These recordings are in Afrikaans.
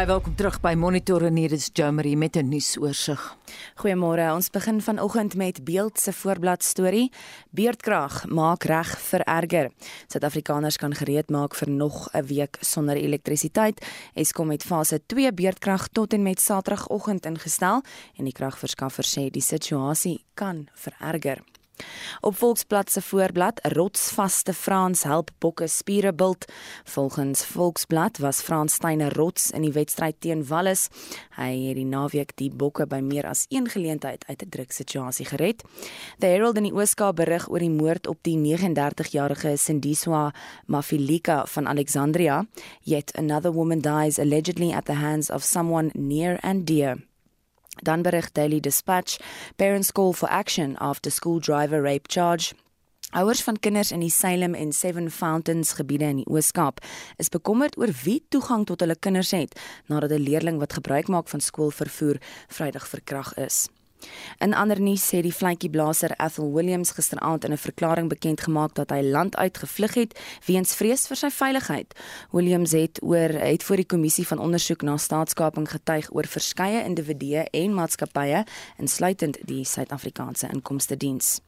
Baie welkom terug by Monitor en hier is Jo Marie met 'n nuusoorseig. Goeiemôre. Ons begin vanoggend met Beeld se voorblad storie. Beerdkrag maak reg vir erger. Suid-Afrikaners kan gereed maak vir nog 'n week sonder elektrisiteit. Eskom het fase 2 beerdkrag tot en met Saterdagoggend ingestel en die kragverskaffer sê die situasie kan vererger. Op Volksblad se voorblad, rotsvaste Frans help bokke spiere bult. Volgens Volksblad was Frans Steyn 'n rots in die wedstryd teen Wallis. Hy het die naweek die bokke by meer as een geleentheid uit 'n druksituasie gered. The Herald in die Ooskaap berig oor die moord op die 39-jarige Sindiswa Mafilika van Alexandria. Yet another woman dies allegedly at the hands of someone near and dear. Dan berig Daily Dispatch, parents call for action after school driver rape charge. Ouers van kinders in die Salem en Seven Fountains gebiede in die Oos-Kaap is bekommerd oor wie toegang tot hulle kinders het nadat 'n leerling wat gebruik maak van skoolvervoer Vrydag verkrag is. In ander nuus sê die vletjieblaser Ethel Williams gisteraand in 'n verklaring bekend gemaak dat hy land uit gevlug het weens vrees vir sy veiligheid. Williams het oor het voor die kommissie van ondersoek na staatskaping getuig oor verskeie individue en maatskappye insluitend die Suid-Afrikaanse Inkomste Diens.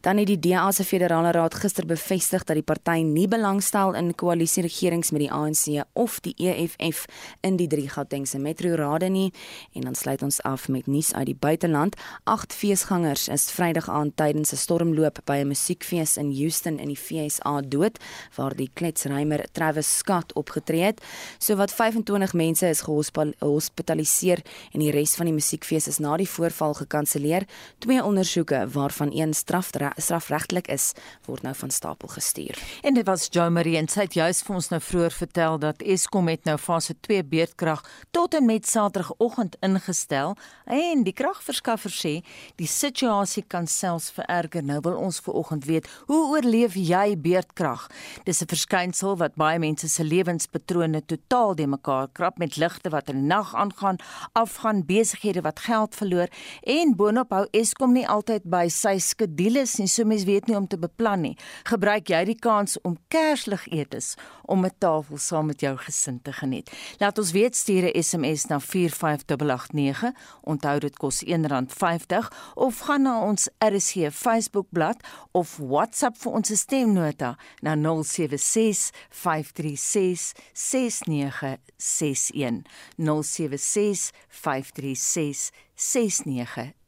Dan het die DA se federale raad gister bevestig dat die party nie belangstel in koalisieregerings met die ANC of die EFF in die drie Gautengse metrorade nie en dan sluit ons af met nuus uit die buiteland. Agt feesgangers is Vrydag aand tydens 'n stormloop by 'n musiekfees in Houston in die VSA dood waar die kletsrymer Travis Scott opgetree het. Sowat 25 mense is gehospitaliseer en die res van die musiekfees is na die voorval gekanselleer. Twee ondersoeke waarvan een strafregtelik is word nou van stapel gestuur. En dit was Jo Marie en sy het juis vir ons nou vroeër vertel dat Eskom het nou fase 2 beerdkrag tot en met Saterdagoggend ingestel en die kragverskaffer sê die situasie kan selfs vererger. Nou wil ons ver oggend weet, hoe oorleef jy beerdkrag? Dis 'n verskynsel wat baie mense se lewenspatrone totaal de mekaar krap met ligte wat in die nag aangaan, afgaan, besighede wat geld verloor en boonop hou Eskom nie altyd by sy skedule skedules nie, so mens weet nie om te beplan nie. Gebruik jy die kans om Kerslig etes om 'n tafel saam met jou gesin te geniet. Laat ons weet stuur 'n SMS na 45889. Onthou dit kos R1.50 of gaan na ons RSG Facebookblad of WhatsApp vir ons stemnota na 076 536 6961 076 536 6961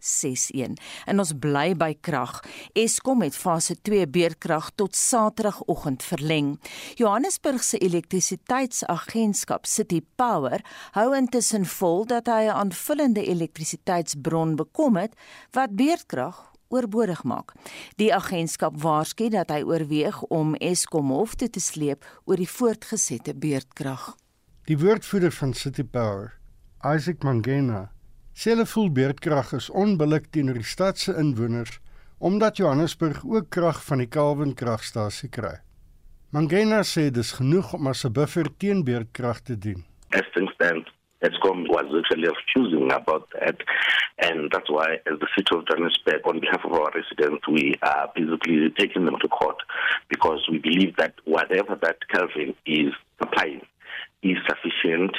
en ons bly by krag. Eskom het fase 2 beerkrag tot Saterdagoggend verleng. Johannesburg se elektrisiteitsagentskap City Power hou intussen vol dat hy 'n aanvullende elektrisiteitsbron bekom het wat beerkrag oorbodig maak. Die agentskap waarsku dat hy oorweeg om Eskom hof toe te sleep oor die voortgesette beerdkrag. Die woordvoerder van City Power, Isaac Mangena, Selfvoel beerdkrag is onbillik teenoor die stad se inwoners omdat Johannesburg ook krag van die Calvin kragstasie kry. Mangena sê dis genoeg om as 'n buffer teen beerdkrag te dien. As things stand, Eskom was actually refusing about that and that's why as the city of Johannesburg on behalf of our residents we are basically taking them to court because we believe that whatever that Calvin is supplying is sufficient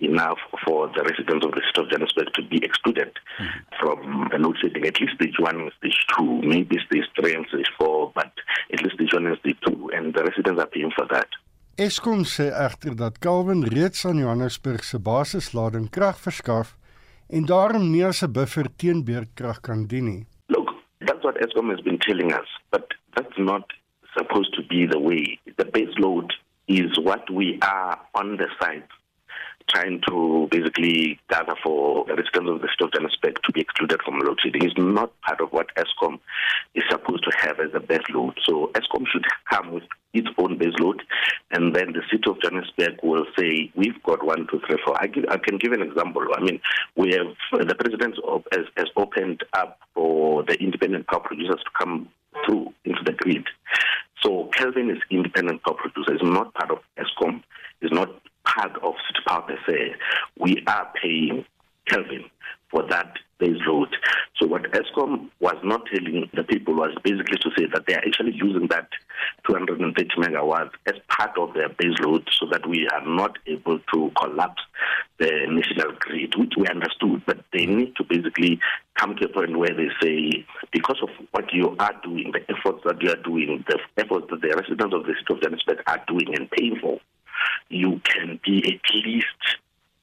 enough for the residents of the city of Johannesburg to be excluded mm-hmm. from the load shedding, at least stage one and stage two, maybe stage three and stage four, but at least stage one and stage two, and the residents are paying for that. Eskom sê egter dat Calvin reeds aan Johannesburg se basislading krag verskaf en daarom nie as 'n buffer teen beerdkrag kan dien nie. Look, that's what Eskom has been telling us, but that's not supposed to be the way. The base load is what we are on the site trying to basically gather for the residents of the state of Johannesburg to be excluded from load shedding is not part of what ESCOM is supposed to have as a base load. So ESCOM should come with its own base load, and then the city of Johannesburg will say, "We've got one, two, three, four. I, give, I can give an example. I mean, we have the president has, has opened up for the independent power producers to come through into the grid. So Kelvin is independent power producer. Is not part of ESCOM. Is not part of City Power per se, we are paying Kelvin for that base load. So what ESCOM was not telling the people was basically to say that they are actually using that 230 megawatts as part of their base load so that we are not able to collapse the national grid, which we understood, but they need to basically come to a point where they say, because of what you are doing, the efforts that you are doing, the efforts that the residents of the city of Johannesburg are doing and paying for, you can be at least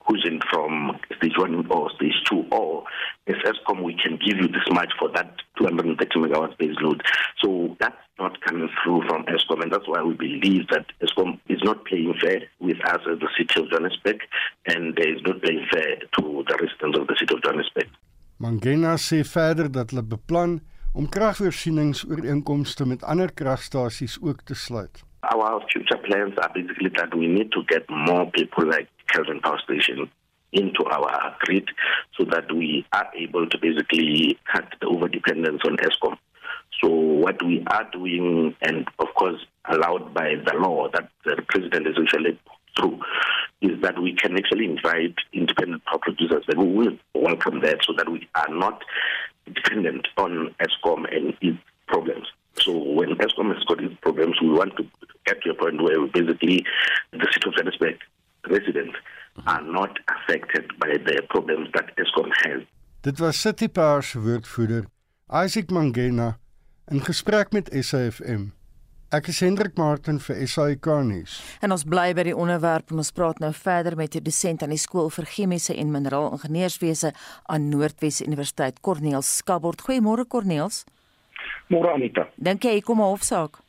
cushioned from stage one or stage two, or as ESCOM, we can give you this much for that 230 megawatts base load. So that's not coming through from ESCOM, and that's why we believe that ESCOM is not playing fair with us as the city of Johannesburg, and is not playing fair to the residents of the city of Johannesburg. Mangena sê verder dat hulle beplan om kragvoorsieningsooreenkomste met ander kragstasies ook te sluit. Our future plans are basically that we need to get more people like Kelvin Power Station into our grid so that we are able to basically cut the over dependence on ESCOM. So what we are doing, and of course allowed by the law that the president is actually through, is that we can actually invite independent power producers and we will welcome that so that we are not dependent on ESCOM and its problems. So when ESCOM has got its problems, we want to get to a point where basically the city of Johannesburg residents are not affected by the problems that ESCOM has. Dit was City Power se woordvoerder, Isaac Mangena, in gesprek met SAFM. Ek is Hendrik Martin vir SAK nuus. En ons bly by die onderwerp en ons praat nou verder met 'n dosent aan die skool vir chemiese en mineraal ingenieurswese aan Noordwes Universiteit, Corneels Skabord. Goeiemôre Corneels. Môre Anita. Dink jy kom 'n hofsaak?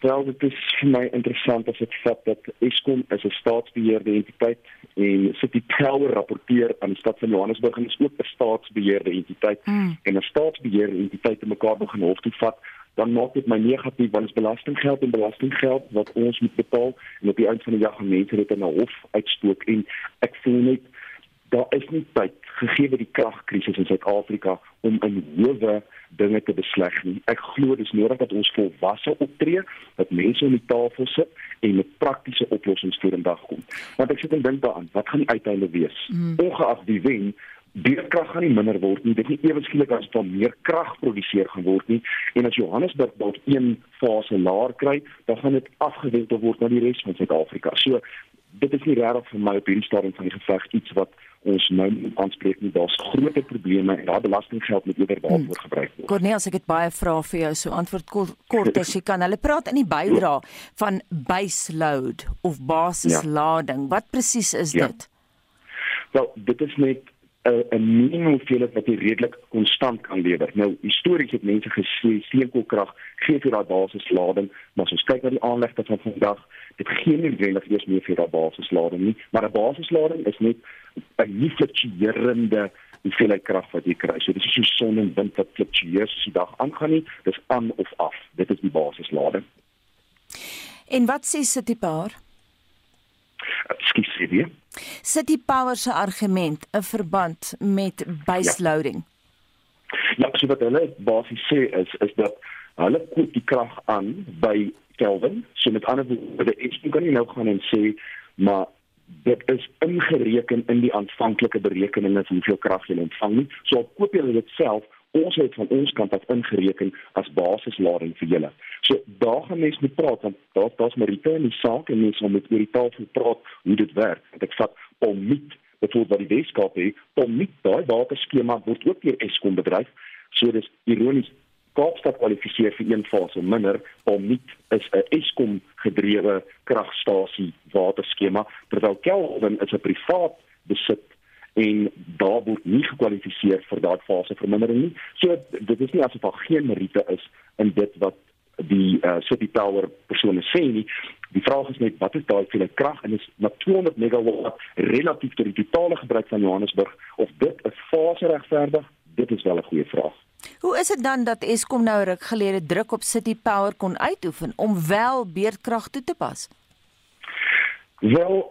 Wel, dit is vir my interessant as ek vat dat Eskom is 'n staatsbeheerde entiteit en City Power rapporteer aan die stad van Johannesburg en is ook 'n staatsbeheerde entiteit mm. en 'n staatsbeheerde entiteit te mekaar begin hof toe vat dan maak dit my negatief want dit is belastinggeld en belastinggeld wat ons moet betaal en op die einde van die dag gaan mense dit in 'n hof uitstook en ek voel net daar is nie tyd gegee word die kragkrisis in Suid-Afrika om in howe dinge te besleg nie. Ek glo dis nodig dat ons volwasse optree, dat mense om die tafel sit en met praktiese oplossings vorendag kom. Want ek sit en dink daaraan, wat gaan die uiteinde wees? Mm. Ongeag wie wen, beurtkrag gaan nie minder word nie. Dit is nie eweskielik as daar meer krag geproduseer gaan word nie. En as Johannesburg dalk een fase laer kry, dan gaan dit afgewendel word na die res van Suid-Afrika. So dit is nie regtig vir my op hierdie stadium van die geveg iets wat ons nou aanspreek nie. Daar's groot probleme en daai belastinggeld moet eerder daarvoor hmm. gebruik word. Cornelis, ek het baie vrae vir jou. So antwoord kort as jy kan. Hulle praat in die bydra van base load of basislading. Ja. Wat presies is ja. dit? Wel, dit is net 'n 'n minimum hoeveelheid wat jy redelik konstant kan lewer. Nou histories het mense gesê steenkoolkrag gee vir daai basislading, maar as ons kyk na die aanlegte van vandag, dit gee nie regtig eers meer vir daai basislading nie, maar 'n basislading is net 'n fluktuerende hoeveelheid krag wat jy kry. So dis nie so son en wind wat fluktueer as die dag aangaan nie, dis aan of af. Dit is die basislading. En wat sê City Power? Ekskuus weer. City Power se argument 'n verband met baseloading. Ja, ja so wat hulle basies sê is is dat hulle koop die krag aan by Kelvin. So met ander woorde, ek kan nie nou gaan en sê maar dit is ingereken in die aanvanklike berekeninge van hoeveel krag jy ontvang nie. So koop jy dit self ons het van ons kant af ingereken as basislading vir julle. So daar gaan mense moet praat want daar daar's Marita in die saak en mense moet oor die tafel praat hoe dit werk. Want ek vat om met bevoor wat die Weskaap het, om met daai waterskema word ook deur Eskom bedryf. So dis ironies Kaapstad kwalifiseer vir een fase minder om nie is 'n Eskom gedrewe kragstasie waterskema terwyl Kelvin is 'n privaat besit en daar word nie gekwalifiseer vir daardie fase vermindering nie. So dit is nie asof daar geen meriete is in dit wat die uh, City Power persone sê nie. Die vraag is net wat is daai veel krag en is na 200 megawatt relatief tot die totale gebruik van Johannesburg of dit 'n fase regverdig? Dit is wel 'n goeie vraag. Hoe is dit dan dat Eskom nou ruk gelede druk op City Power kon uitoefen om wel beerdkrag toe te pas? Wel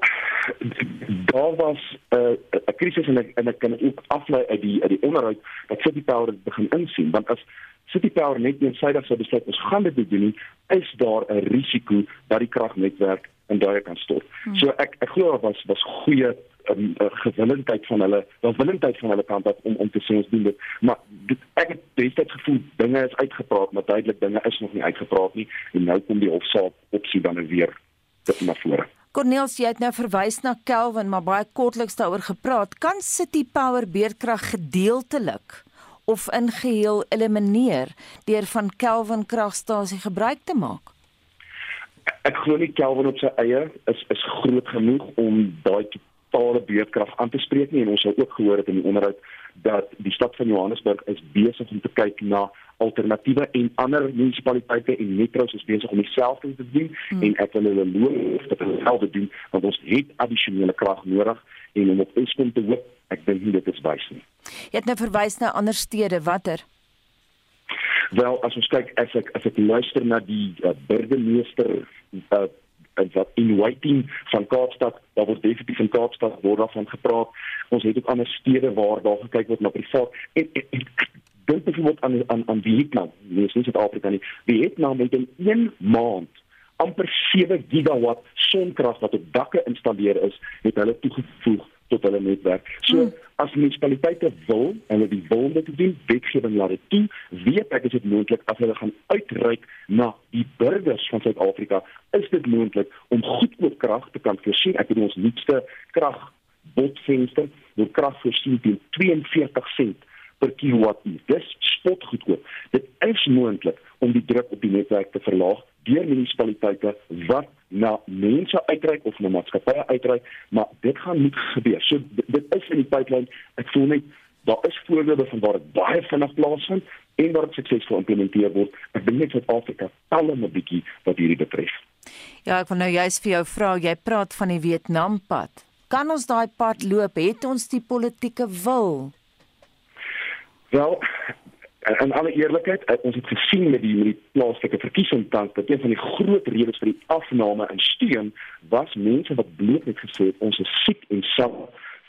daar was 'n uh, 'n krisis en ek en ek kan ook aflei uit die uit die onderhoud dat City Power dit begin insien want as City Power net eensydig sou besluit ons gaan dit doen nie is daar 'n risiko dat die kragnetwerk in daai kan stort. Hmm. So ek ek glo daar was was goeie um, gewillendheid van hulle, welwillendheid van hulle kant af om om te sê ons doen dit. Maar dit, ek het destyds gevoel dinge is uitgepraat, maar duidelik dinge is nog nie uitgepraat nie en nou kom die hofsaak opsie dan weer na vore. Cornels, jy het nou verwys na Kelvin, maar baie kortliks daaroor gepraat. Kan City Power beerdkrag gedeeltelik of in geheel elimineer deur van Kelvin kragstasie gebruik te maak? Ek glo nie Kelvin op sy eie is is groot genoeg om daai totale beerdkrag aan te spreek nie en ons het ook gehoor het in die onderhoud dat die stad van Johannesburg is besig om te kyk na alternatiewe en ander munisipaliteite en metros is besig om dieselfde te doen hmm. en ek wil hulle loof dat hulle dieselfde doen want ons het addisionele krag nodig en om op Eskom te hoop ek dink nie dit is wys nie. Jy het nou verwys na ander stede watter Wel, as ons kyk as ek as ek luister na die uh, burgemeester uh, wat in waiting van Kaapstad, daar word definitief van Kaapstad word daarvan gepraat. Ons het ook ander stede waar daar gekyk word na privaat en, en, en dink byvoorbeeld aan aan aan Vietnam, nie eens Suid-Afrika nie. Vietnam het in 1 maand amper 7 gigawatt sonkrag wat op dakke installeer is, het hulle toegevoeg tot hulle netwerk. So hmm. as munisipaliteite wil en hulle die wil dit doen, wetgewing laat dit toe, weet ek is dit moontlik as hulle gaan uitreik na die burgers van Suid-Afrika, is dit moontlik om goedkoop krag te kan voorsien. Ek bedoel ons nuutste krag botvenster, word krag voorsien teen 42 sent per kilowattuur. Dis spot goedkoop. Dit is moontlik om die druk op die netwerk te verlaag deur munisipaliteite wat na mense uitreik of na maatskappye uitreik, maar dit gaan nie gebeur. So dit, is in die pipeline. Ek voel net daar is voorbeelde van waar dit baie vinnig plaasvind en waar dit suksesvol geïmplementeer word. Ek dink net Suid-Afrika tel 'n bietjie wat hierdie betref. Ja, ek wil nou juist vir jou vra, jy praat van die Vietnampad. Kan ons daai pad loop? Het ons die politieke wil? Wel, En in alle eerlikheid, eh, ons het gesien met die met die plaaslike verkiesing tans dat een van die groot redes vir die afname in steun was mense wat bloot net gesê het ons is siek en sal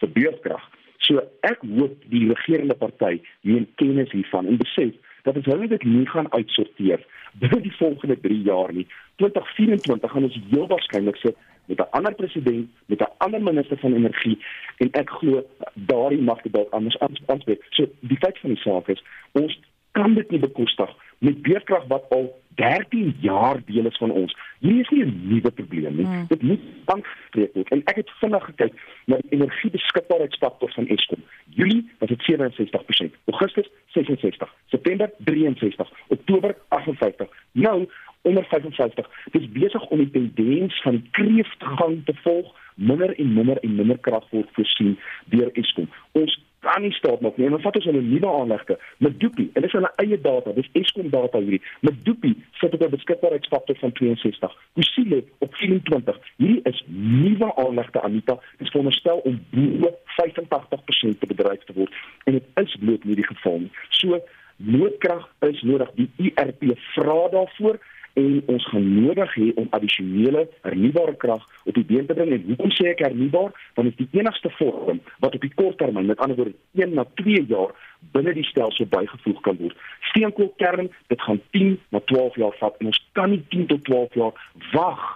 vir beurtkrag. So ek hoop die regerende party neem kennis hiervan en besef dat as hulle dit nie gaan uitsorteer binne die volgende 3 jaar nie, 2024 gaan ons heel waarskynlik sit met 'n ander president, met 'n ander minister van energie en ek glo daardie mag dit dalk anders aanspreek. So die feit van die saak is ons kan dit nie bekostig met beerkrag wat al 13 jaar deel is van ons. Hier is nie 'n nuwe probleem nie. Hmm. Dit moet aangespreek word. En ek het vinnig gekyk na die energiebeskikbaarheidsfaktor van Eskom. Julie was dit 67%, Augustus 66, September 63, Oktober 58. Nou onder 55. Dit is besig om die tendens van kreeftegang te volg. Minder en minder en minder krag word voorsien deur Eskom. Ons kan nie staat maak nie. En wat is hulle nuwe aanlegte? Medupi, en dis hulle eie data, dis Eskom data hierdie. Medupi sit op 'n beskikbaarheidsfaktor van 62. Kusile op 24. Hierdie is nuwe aanlegte Anita. Dit is veronderstel om bo 85% te bedryf te word en dit is bloot nie die geval nie. So noodkrag is nodig. Die IRP vra daarvoor en ons gaan nodig hê om addisionele hernubare krag op die been te bring en hoekom sê ek hernubaar want dit is die enigste vorm wat op die kort termyn met ander woorde 1 na 2 jaar binne die stelsel bygevoeg kan word. Steenkoolkern, dit gaan 10 na 12 jaar vat en ons kan nie 10 tot 12 jaar wag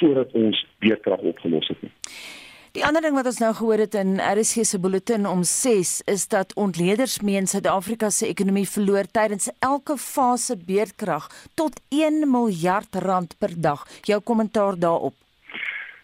voordat ons beerkrag opgelos het nie. Die ander ding wat ons nou gehoor het in RSG se bulletin om 6 is dat ontleeders meen Suid-Afrika se ekonomie verloor tydens elke fase beerdkrag tot 1 miljard rand per dag. Jou kommentaar daarop.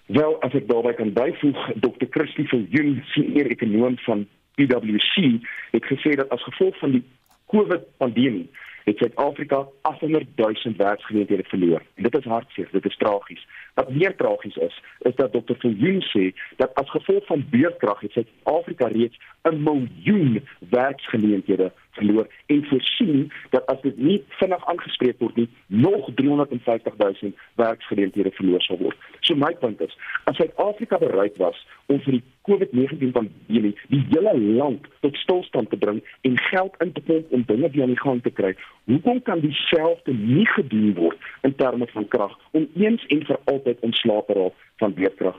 Wel, as ek daarby kan byvoeg, Dr. Christie Viljoen, senior ekonom van PwC, het gesê dat as gevolg van die COVID-pandemie het Suid-Afrika 800 000 werksgeleenthede verloor. En dit is hartseer, dit is tragies. Wat meer tragies is, is dat Dr. Viljoen sê dat as gevolg van beurtkrag het Suid-Afrika reeds 'n miljoen werksgeleenthede verloor en voorsien dat as dit nie vinnig aangespreek word nie, nog 350 000 werksgeleenthede verloor sal word. So my punt is, as Suid-Afrika bereid was om vir die COVID-19 pandemie die hele land tot stilstand te bring en geld in te pomp om dinge weer aan die gang te kry, hoekom kan dieselfde nie gedoen word in terme van krag om eens en vir altyd ontslae te raak van beurtkrag?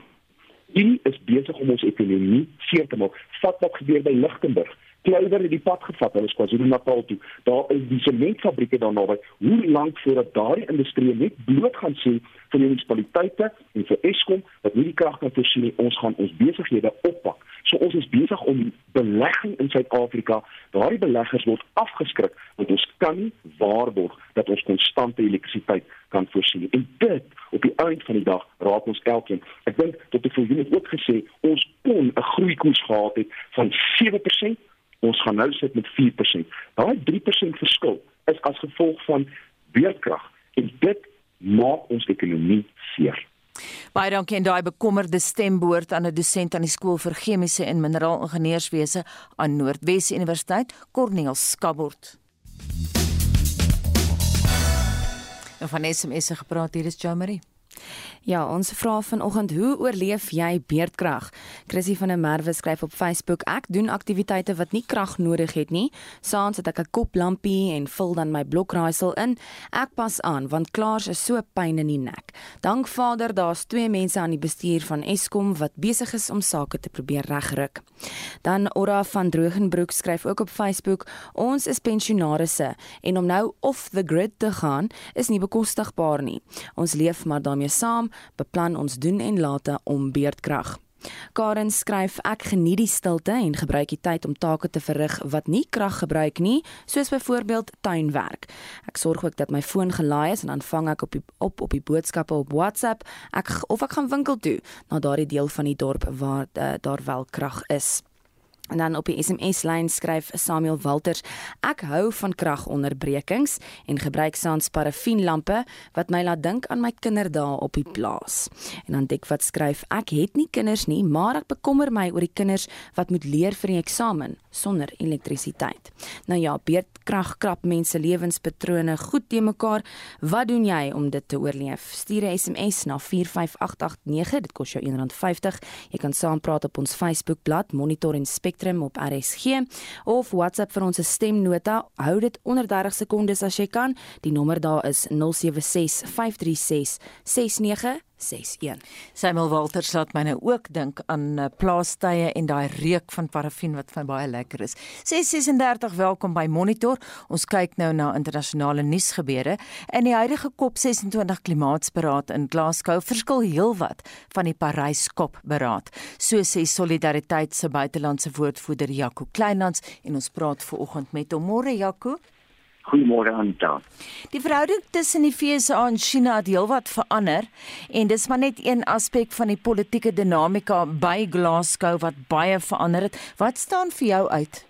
Hierdie is besig om ons ekonomie seer te maak. Vat wat gebeur by Lichtenburg Kleiwer het die pad gevat hulle is KwaZulu-Natal toe. Daar is die sementfabrieke daar naby. Hoe lank voordat daardie industrie net bloot gaan sê vir die munisipaliteite en vir Eskom dat nie die krag kan voorsien ons gaan ons besighede oppak. So ons is besig om belegging in Suid-Afrika, daardie beleggers word afgeskrik want ons kan waarborg dat ons konstante elektrisiteit kan voorsien. En dit op die einde van die dag raak ons elkeen. Ek dink tot ek vir julle ook gesê, ons kon 'n groeikoers gehad het van 7%, ons gaan nou sit met 4%. Daai 3% verskil is as gevolg van weerkrag en dit maak ons ekonomie seer. Baie dankie en daai bekommerde stem behoort aan 'n dosent aan die skool vir chemiese en mineraal ingenieurswese aan Noordwes Universiteit, Corneel Skabort. En van SMS se gepraat hier is Jamari. Ja, ons vra vanoggend hoe oorleef jy beerdkrag? Chrissy van der Merwe skryf op Facebook: Ek doen aktiwiteite wat nie krag nodig het nie. Saans het ek 'n koplampie en vul dan my blokraaisel in. Ek pas aan want klaars is so pyn in die nek. Dank Vader, daar's twee mense aan die bestuur van Eskom wat besig is om sake te probeer regruk. Dan Ora van Drogenbroek skryf ook op Facebook: Ons is pensionaarsse en om nou off the grid te gaan is nie bekostigbaar nie. Ons leef maar daarmee saam beplan ons doen en late om beerdkrag. Karen skryf ek geniet die stilte en gebruik die tyd om take te verrig wat nie krag gebruik nie, soos byvoorbeeld tuinwerk. Ek sorg ook dat my foon gelaai is en dan vang ek op die, op op die boodskappe op WhatsApp. Ek of ek gaan winkel toe na daardie deel van die dorp waar uh, daar wel krag is. En dan op die SMS lyn skryf Samuel Walters: Ek hou van kragonderbrekings en gebruik saans parafienlampe wat my laat dink aan my kinderdae op die plaas. En dan dik wat skryf: Ek het nie kinders nie, maar ek bekommer my oor die kinders wat moet leer vir die eksamen sonder elektrisiteit. Nou ja, beerdkrag krap mense lewenspatrone goed te mekaar. Wat doen jy om dit te oorleef? Stuur 'n SMS na 45889, dit kos jou R1.50. Jy kan saampraat op ons Facebookblad Monitor en Spek Spectrum op RSG of WhatsApp vir ons stemnota. Hou dit onder 30 sekondes as jy kan. Die nommer daar is 076 536 69 61. Samuel Walters laat my nou ook dink aan uh, plaastye en daai reuk van parafin wat vir baie lekker is. 636 welkom by Monitor. Ons kyk nou na internasionale nuusgebeure. In die huidige COP26 klimaatsberaad in Glasgow verskil heelwat van die Parys COP-beraad. So sê Solidariteit se buitelandse woordvoerder Jaco Kleinlands en ons praat ver oggend met hom. Môre Jaco. Goeiemôre Anita. Die verhouding tussen die VSA en China het heelwat verander en dis maar net een aspek van die politieke dinamika by Glasgow wat baie verander het. Wat staan vir jou uit?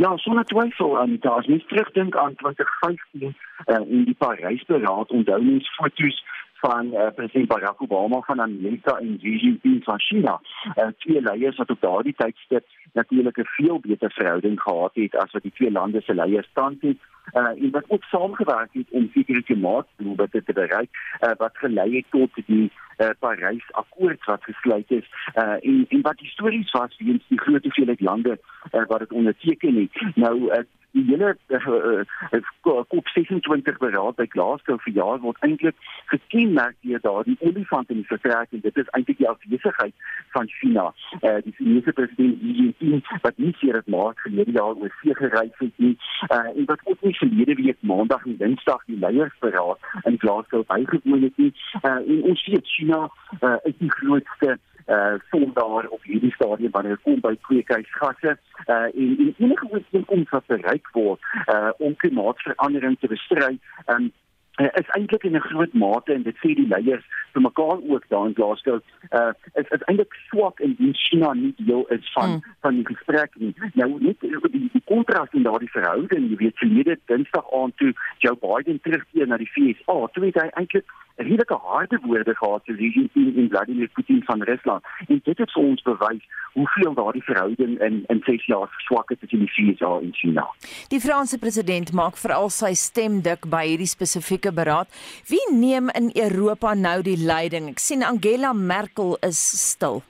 Ja, sonder twyfel Anita, as mens terugdink aan 2015 uh, in die Parys-beraad, onthou mens foto's van uh, president Barack Obama van Amerika en Xi Jinping van China. Uh, twee leiers wat op daardie tydstip natuurlik 'n veel beter verhouding gehad het as wat die twee lande se leiers tans het. Uh, en wat ook saamgewerk het om sekere klimaatdoelwitte te bereik uh, wat gelei het tot die uh, Parys akkoord wat gesluit is uh, en en wat histories was weens die groot hoeveelheid lande uh, wat dit onderteken het. Nou uh, die hele uh, COP26 beraad by Glasgow vir jaar word eintlik gekenmerk deur daardie olifant in die vertrek en dit is eintlik die afwesigheid van China. Uh, die Chinese president Xi Jinping wat nie het maar gelede jaar oor see gereis het nie uh, en wat ook nie verlede week maandag en dinsdag die leiersberaad in Glasgow bygewoon het nie. Uh, en ons sien China uh, is die grootste uh sondaar op hierdie stadium wanneer kom by kweekhuisgasse uh en en enige ooreenkoms wat bereik word uh om klimaatsverandering te bestry um uh, is eintlik in 'n groot mate en dit sê die leiers vir mekaar ook daar in Glasgow uh is is eintlik swak in die China nie deel is van mm. van die gesprek nie nou net die, die kontras in daardie verhouding jy weet verlede dinsdag aand toe Joe Biden terugkeer na die VSA toe het hy eintlik redelike harde woorde gehad te Xi Jinping en Vladimir Putin van Rusland. En dit het vir ons bewys hoeveel daardie verhouding in in 6 jaar swak het tussen die VS en China. Die Franse president maak veral sy stem dik by hierdie spesifieke beraad. Wie neem in Europa nou die leiding? Ek sien Angela Merkel is stil.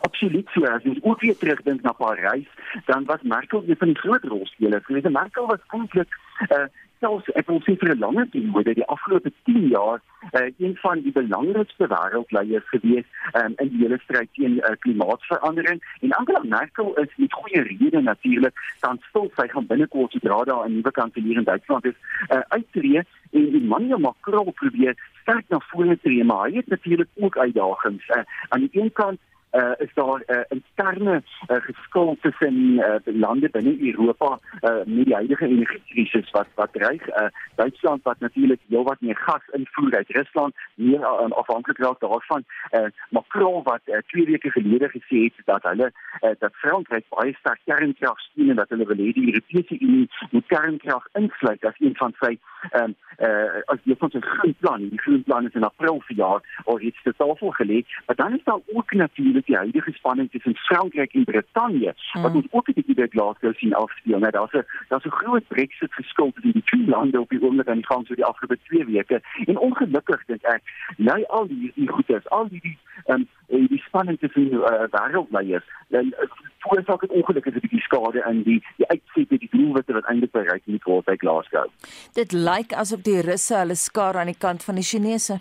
Absoluut so. As ons ook weer terugdink na Parys, dan was Merkel een van die groot rolspelers. Sy Merkel was eintlik uh selfs ek wil sê vir 'n langer periode die afgelope 10 jaar uh, een van die belangrikste wêreldleiers gewees um, in die hele stryd teen uh, klimaatsverandering en Angela Merkel is met goeie rede natuurlik dan stil. Sy gaan binnekort sodra daar 'n nuwe kanselier in Duitsland is uh, uittreë en Emmanuel Macron probeer sterk na vore tree maar hy het natuurlik ook uitdagings uh, aan die een kant uh, is daar 'n uh, interne uh, geskil tussen uh, lande binne Europa uh, met die huidige energiekrisis wat wat dreig. Uh, Duitsland wat natuurlik heelwat meer gas invoer uit Rusland, meer uh, afhanklik raak daarvan. Uh, Macron wat uh, twee weke gelede gesê het dat hulle uh, dat Frankryk baie sterk kernkrag steun en dat hulle wil hê die Europese Unie moet kernkrag insluit as een van sy um, uh, as jy van 'n groen plan, die groen plan is in April verjaar of iets te tafel gelê, maar dan is daar ook natuurlik die huidige spanning tussen Frankryk en Brittanje hmm. wat ons ook 'n bietjie by Glasgow sien afspeel. Nou daar's 'n daar's 'n groot Brexit geskuld tussen die twee lande op die oomblik aan die gang so die afgelope 2 weke en ongelukkig dink ek nou al die die goedes, al die die um, die spanning tussen uh, wêreldleiers dan veroorsaak dit ongelukkig 'n bietjie skade in die die uitsette die doelwitte wat eintlik bereik moet word by Glasgow. Dit lyk asof die Russe hulle skaar aan die kant van die Chinese.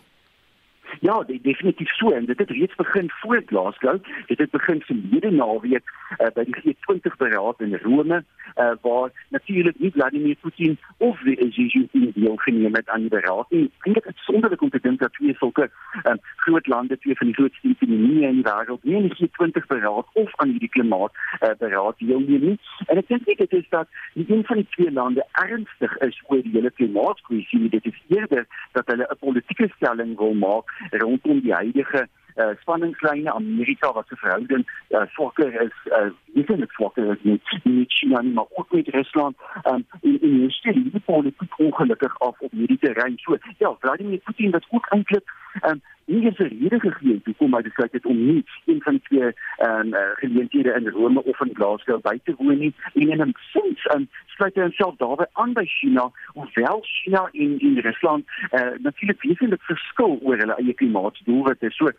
Ja, dit definitief so en dit het reeds begin voor Glasgow. Dit het begin verlede naweek uh, by die G20 beraad in Rome uh, waar natuurlik nie Vladimir Putin of Xi Jinping deelgeneem het aan die beraad nie. Eintlik is sonderlik om te dink dat twee sulke uh, groot lande, twee van die grootste ekonomieë in die wêreld, nie in die G20 beraad of aan hierdie klimaat uh, beraad deelneem nie. En ek dink dit is dat die een van die twee lande ernstig is oor die hele klimaatkrisis. Dit is eerder dat hulle 'n politieke stelling wil maak rondom die huidige uh, spanningslyne. Amerika wat se verhouding uh, swakker is uh, nie net swakker is met met China nie maar ook met Rusland. Um, in in die stad die politiek ongelukkig af op hierdie terrein? So ja Vladimir Putin wat ook eintlik um, nie eens 'n rede gegee het hoekom hy besluit het om nie een van twee ehm uh, geleenthede in Rome of in Glasgow by te woon nie. En in 'n sin um, sluit hy homself daarbey aan by China hoewel China en en Rusland eh uh, natuurlik wesentlik verskil oor hulle eie klimaatsdoelwitte. So uh,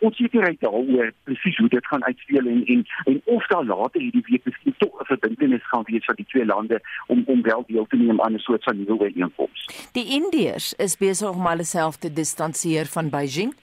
onsekerheid daaroor presies hoe dit gaan uitspeel en en en of daar later hierdie week miskien tog 'n verbintenis gaan wees van die twee lande om om wel deel te neem aan 'n soort van nuwe ooreenkoms. Die Indiërs is besig om hulle self te distansieer van Beijing Beijing?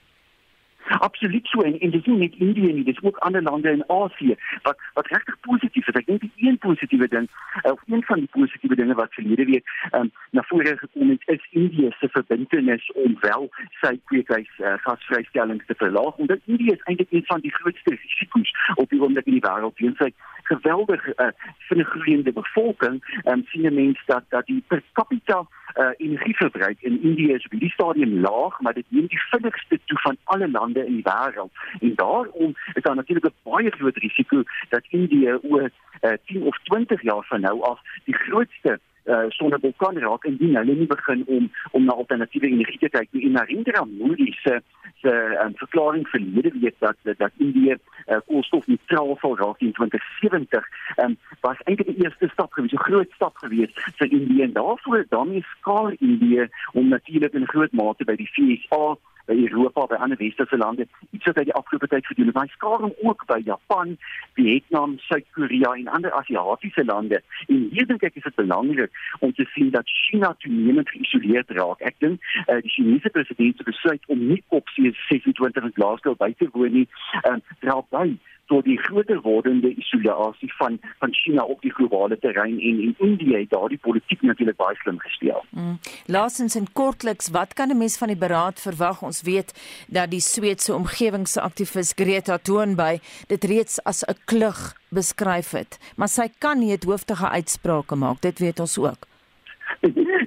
Absoluut so en en dis nie net Indië nie, dis ook ander lande in Asië wat wat regtig positief is. Ek dink die een positiewe ding of een van die positiewe dinge wat verlede week um, na vore gekom het, is Indië se verbintenis om wel sy kweekhuis uh, gasvrystellings te verlaag. En dit Indië is eintlik een van die grootste risiko's op die oomblik in die wêreld. Weens sy geweldige uh, vinnig groeiende bevolking, um, sien mense dat dat die per capita uh, energieverbruik in Indië is op die stadium laag, maar dit neem die vinnigste toe van alle lande in die wêreld. En daarom is daar natuurlik 'n baie groot risiko dat Indië oor uh, 10 of 20 jaar van nou af die grootste uh, sonnevulkaan raak indien hulle nie begin om om na alternatiewe energie te kyk nie. En Narendra Modi se se um, verklaring verlede week dat dat Indië uh, koolstofneutraal sal raak in 2070 um, was eintlik die eerste stap gewees, 'n groot stap gewees vir Indië. En daarvoor daarmee skaal Indië om natuurlik in groot mate by die VSA by Europa by ander westerse lande iets wat hy die afgelope tyd gedoen het. Hy skaar hom ook by Japan, Vietnam, Suid-Korea en ander Asiatiese lande. En hier dink ek is dit belangrik om te sien dat China toenemend geïsoleerd raak. Ek dink uh, die Chinese president se besluit om nie op C26 in Glasgow by te woon nie, uh, dra by tot die groter wordende isolasie van van China op die globale terrein en en Indië het daardie politiek natuurlik baie slim gespeel. Mm. Laasens en kortliks, wat kan 'n mens van die beraad verwag? Ons weet dat die Sweedse omgewingsaktivis Greta Thunberg dit reeds as 'n klug beskryf het, maar sy kan nie 'n hoofdige uitsprake maak, dit weet ons ook.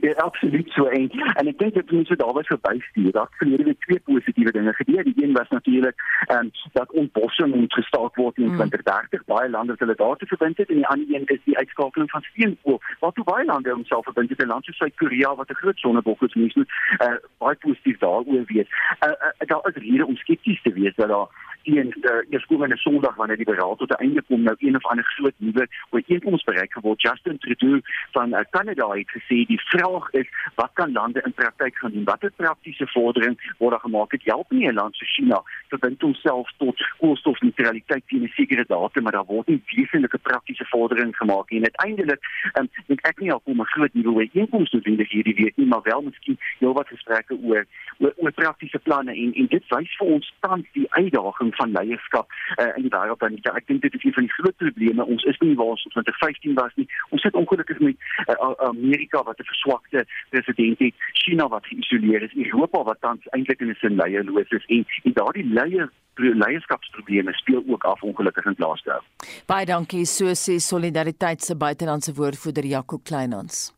Ja, absoluut so en en ek dink dit moet daar was verbystuur. Daar verlede week twee positiewe dinge gebeur. Die een was natuurlik ehm um, dat ontbossing moet gestaak word in 2030. Mm. Baie lande het hulle daartoe verbind het en die ander een is die uitskakeling van steenkool. Wat toe baie lande homself verbind het, lande soos Suid-Korea wat 'n groot sonnebok is, moet uh, baie positief daaroor wees. Uh, uh, daar is rede om skepties te wees dat daar teen die eerskomende Sondag wanneer die beraad tot 'n einde kom nou een of ander groot nuwe ooreenkoms bereik geword. Justin Trudeau van uh, Canada het gesê die vraag is wat kan lande in praktyk gaan doen? Watter praktiese vordering word daar gemaak? Dit help nie 'n land so China verbind homself tot koolstofneutraliteit teen 'n sekere datum, maar daar word nie wesenlike praktiese vordering gemaak nie. En uiteindelik um, dink ek nie al kom 'n groot nuwe ooreenkoms vind hierdie week nie, maar wel miskien heelwat gesprekke oor oor, oor praktiese planne en en dit wys vir ons tans die uitdaging van leierskap uh, in die wêreld en ek dink dit is een van die groot probleme. Ons is nie waar ons in 2015 was nie. Ons sit ongelukkig met uh, Amerika wat 'n verswakte president het, China wat geïsoleer is, Europa wat tans eintlik in 'n sin leierloos is en, en daardie leier leierskapsprobleme speel ook af ongelukkig in plaaste. Baie dankie so sê Solidariteit se buitelandse woordvoerder Jaco Kleinans.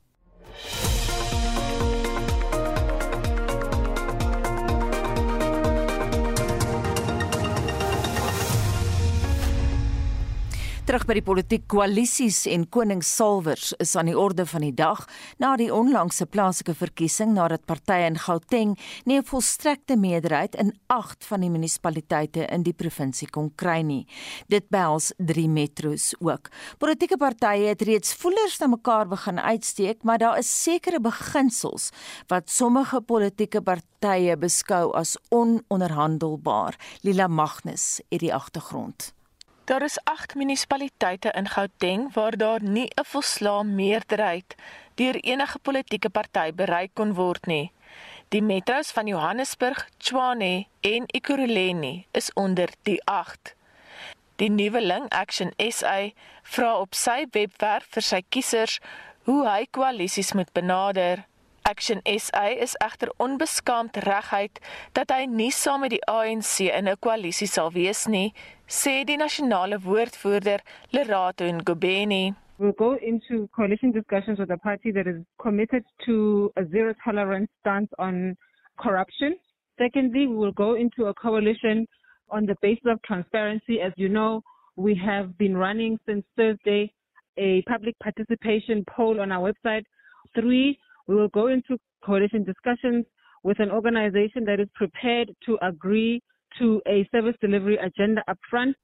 Terug by die politiek koalisies en koningssalwers is aan die orde van die dag na die onlangse plaaslike verkiesing nadat partye in Gauteng nie 'n volstrekte meerderheid in 8 van die munisipaliteite in die provinsie kon kry nie. Dit behels 3 metros ook. Politieke partye het reeds voelers na mekaar begin uitsteek, maar daar is sekere beginsels wat sommige politieke partye beskou as ononderhandelbaar. Lila Magnus het die agtergrond. Daar is 8 munisipaliteite in Gauteng waar daar nie 'n volslae meerderheid deur enige politieke party bereik kon word nie. Die metros van Johannesburg, Tshwane en Ekurhuleni is onder die 8. Die nuweling Action SA vra op sy webwerf vir sy kiesers hoe hy koalisies moet benader. Action SA is egter onbeskaamd reguit dat hy nie saam met die ANC in 'n koalisie sal wees nie, sê die nasionale woordvoerder Lerato Ngobeni. We'll go into coalition discussions with a party that is committed to a zero tolerance stance on corruption. Secondly, we will go into a coalition on the basis of transparency. As you know, we have been running since Thursday a public participation poll on our website. Three, we will go into coalition discussions with an organization that is prepared to agree to a service delivery agenda upfront.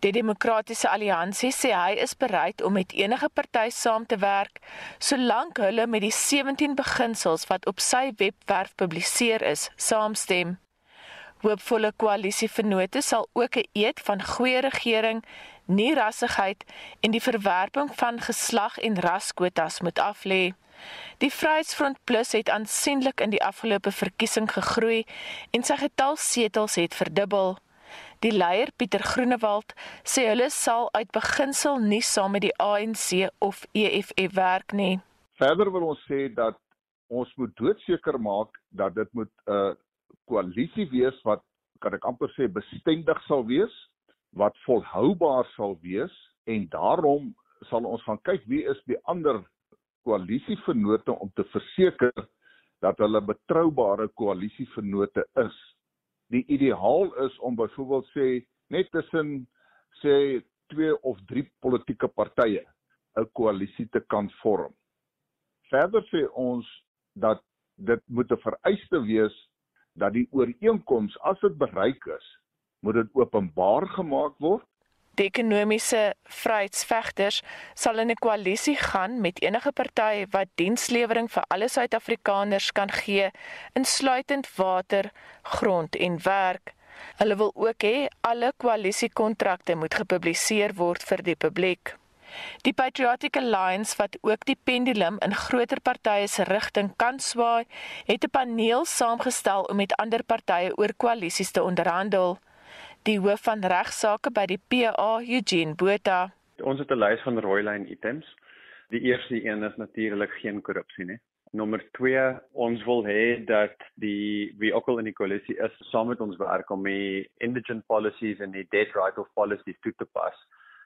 Die Demokratiese Alliansie sê hy is bereid om met enige party saam te werk solank hulle met die 17 beginsels wat op sy webwerf publiseer is, saamstem. Hoopvolle koalisievennote sal ook 'n eed van goeie regering, nie rassigheid en die verwerping van geslag en raskwotas moet aflê. Die Vryheidsfront Plus het aansienlik in die afgelope verkiesing gegroei en sy getal setels het verdubbel. Die leier Pieter Groenewald sê hulle sal uit beginsel nie saam met die ANC of EFF werk nie. Verder wil ons sê dat ons moet doodseker maak dat dit moet 'n uh, koalisie wees wat kan ek amper sê bestendig sal wees, wat volhoubaar sal wees en daarom sal ons gaan kyk wie is die ander koalisievennote om te verseker dat hulle betroubare koalisievennote is. Die ideaal is om byvoorbeeld sê net tussen sê twee of drie politieke partye 'n koalisie te kan vorm. Verder sê ons dat dit moet 'n vereiste wees dat die ooreenkoms as dit bereik is, moet dit openbaar gemaak word Die ekonomiese vryheidsvegters sal in 'n koalisie gaan met enige party wat dienslewering vir alle Suid-Afrikaners kan gee, insluitend water, grond en werk. Hulle wil ook hê alle koalisiekontrakte moet gepubliseer word vir die publiek. Die Patriotic Alliance wat ook die pendulum in groter partye se rigting kan swaai, het 'n paneel saamgestel om met ander partye oor koalisies te onderhandel die hoof van regsaake by die PA Eugene Botha. Ons het 'n lys van rooi lyn items. Die eerste een is natuurlik geen korrupsie nie. Nommer 2, ons wil hê dat die wie ook al in die koalisie is, saam met ons werk om die indigent policies en die dead right of policies toe te pas.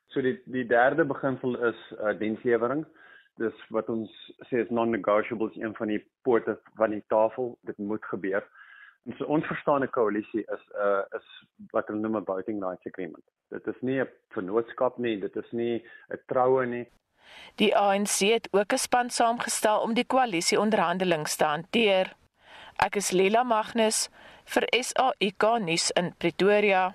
So die die derde beginsel is uh, dienslewering. Dis wat ons sê is non-negotiables een van die poorte van die tafel. Dit moet gebeur. En so ons verstaan 'n koalisie is 'n uh, is wat hulle noem 'n voting rights agreement. Dit is nie 'n vennootskap nie, dit is nie 'n troue nie. Die ANC het ook 'n span saamgestel om die koalisie onderhandelinge te hanteer. Ek is Lila Magnus vir SAIK nuus in Pretoria.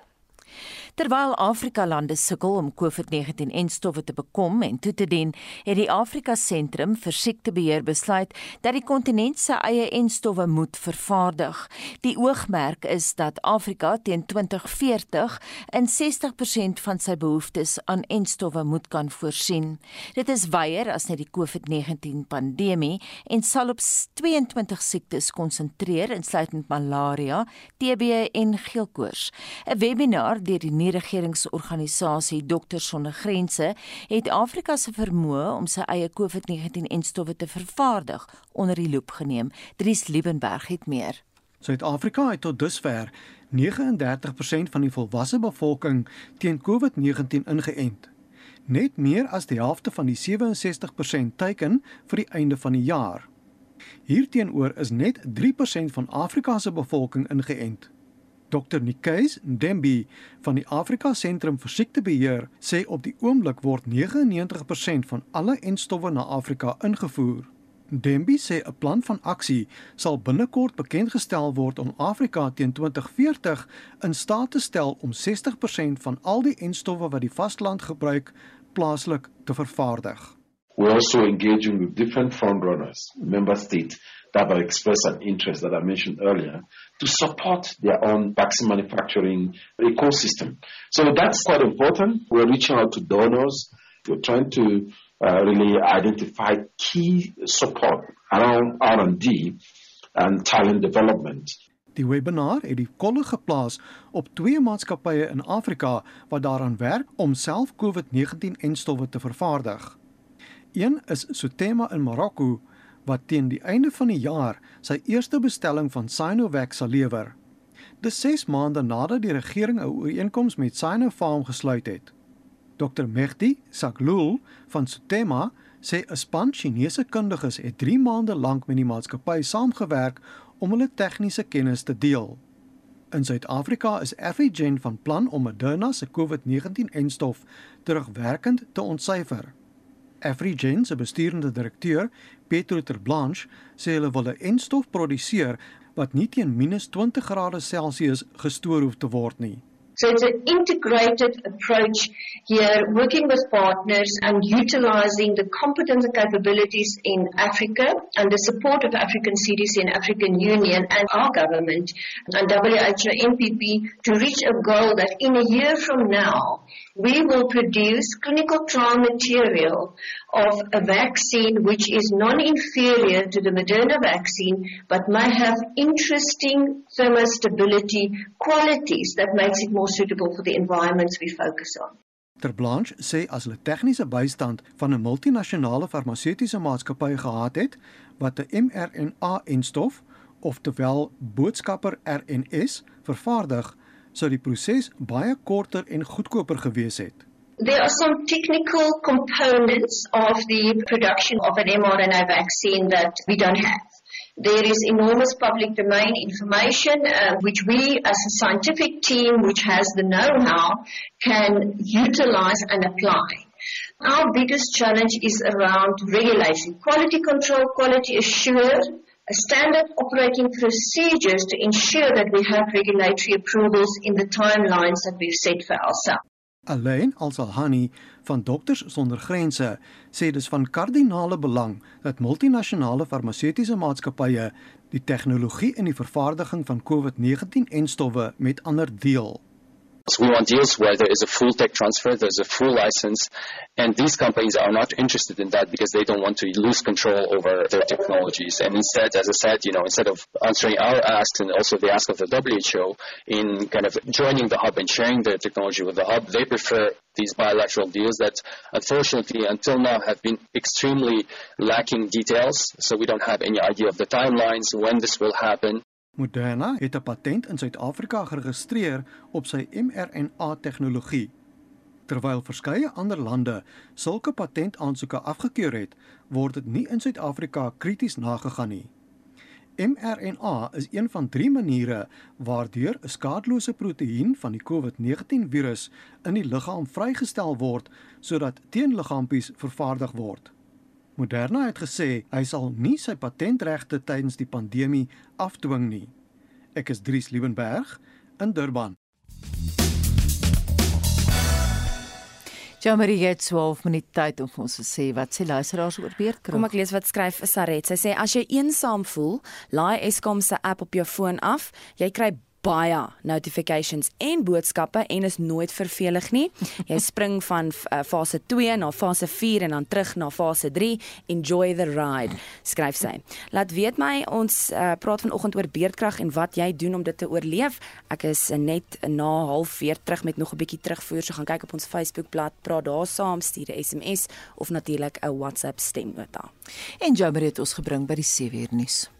Terwyl Afrika lande sukkel om COVID-19-enstowwe te bekom en toe te dien, het die Afrika Sentrum vir Siektebeheer besluit dat die kontinent se eie enstowwe moet vervaardig. Die oogmerk is dat Afrika teen 2040 in 60% van sy behoeftes aan enstowwe moet kan voorsien. Dit is wyer as net die COVID-19 pandemie en sal op 22 siektes konsentreer insluitend malaria, TB en geelkoors. 'n Webinar deur die nie-regeringsorganisasie Dokters Sonder Grense het Afrika se vermoë om sy eie COVID-19-enstowwe te vervaardig onder die loep geneem. Dries Liebenberg het meer. Suid-Afrika het tot dusver 39% van die volwasse bevolking teen COVID-19 ingeënt. Net meer as die helfte van die 67% teiken vir die einde van die jaar. Hierteenoor is net 3% van Afrika se bevolking ingeënt. Dr Nikes Ndembi van die Afrika Sentrum vir Siektebeheer sê op die oomblik word 99% van alle enstowwe na Afrika ingevoer. Ndembi sê 'n plan van aksie sal binnekort bekendgestel word om Afrika teen 2040 in staat te stel om 60% van al die enstowwe wat die vasteland gebruik plaaslik te vervaardig. We're also engaging with different frontrunners, member states that have expressed an interest that I mentioned earlier to support their own vaccine manufacturing ecosystem. So that's quite important. We're reaching out to donors. We're trying to uh, really identify key support around R&D and talent development. Die webinar het die kolle geplaas op twee maatskappye in Afrika wat daaraan werk om self COVID-19-enstowwe te vervaardig. Een is Sotema in Marokko wat teen die einde van die jaar sy eerste bestelling van Sinovac sal lewer. Dis 6 maande nadat die regering 'n ooreenkoms met Sinopharm gesluit het. Dr Mehdi Saglul van Sotema sê 'n span Chinese kundiges het 3 maande lank met die maatskappy saamgewerk om hulle tegniese kennis te deel. In Suid-Afrika is Affigen van plan om Moderna se COVID-19-enstof terugwerkend te ontsyfer. Afrigen se besturende direkteur, Petro Terblanche, sê hulle wil 'n enstof produseer wat nie teen -20°C gestoor hoef te word nie. So it's an integrated approach here, working with partners and utilizing the competence and capabilities in Africa and the support of African CDC and African Union and our government and WHO MPP to reach a goal that in a year from now, we will produce clinical trial material of a vaccine which is non-inferior to the Moderna vaccine but may have interesting thermostability qualities that makes it more suitable for the environments we focus on. Terblanche sê as hulle tegniese bystand van 'n multinasjonale farmaseutiese maatskappy gehad het wat 'n mRNA-enstof, oftewel boodskapper RNS, vervaardig, sou die proses baie korter en goedkoper gewees het. There are some technical components of the production of an mRNA vaccine that we don't have. There is enormous public domain information uh, which we as a scientific team which has the know-how can utilize and apply. Our biggest challenge is around regulation, quality control, quality assured, standard operating procedures to ensure that we have regulatory approvals in the timelines that we've set for ourselves. Alleen Al-Salhani van Dokters Sonder Grense sê dis van kardinale belang dat multinasjonale farmaseutiese maatskappye die tegnologie in die vervaardiging van COVID-19-enstowwe met ander deel. So we want deals where there is a full tech transfer, there's a full license, and these companies are not interested in that because they don't want to lose control over their technologies. And instead, as I said, you know, instead of answering our asks and also the ask of the WHO in kind of joining the hub and sharing their technology with the hub, they prefer these bilateral deals that unfortunately until now have been extremely lacking details. So we don't have any idea of the timelines, when this will happen. Moderna het 'n patent in Suid-Afrika geregistreer op sy mRNA-tegnologie. Terwyl verskeie ander lande sulke patentaansoeke afgekeur het, word dit nie in Suid-Afrika krities nagegaan nie. mRNA is een van 3 maniere waardeur 'n skadelose proteïen van die COVID-19 virus in die liggaam vrygestel word sodat teenliggaampies vervaardig word. Moderna het gesê hy sal nie sy patentregte tydens die pandemie afdwing nie. Ek is Dries Liebenberg in Durban. Jamie het 12 minute tyd om ons te sê wat sê luisteraars oor beerdkrag. Kom ek lees wat skryf Saret. Sy sê as jy eensaam voel, laai Eskom se app op jou foon af. Jy kry baie notifications en boodskappe en is nooit vervelig nie. Jy spring van uh, fase 2 na fase 4 en dan terug na fase 3. Enjoy the ride, skryf sy. Laat weet my ons uh, praat vanoggend oor beerdkrag en wat jy doen om dit te oorleef. Ek is net na 0.30 terug met nog 'n bietjie terugvoer. So gaan kyk op ons Facebookblad, praat daar saam, stuur 'n SMS of natuurlik 'n WhatsApp stemnota. En Jabber het ons gebring by die 7 uur nuus.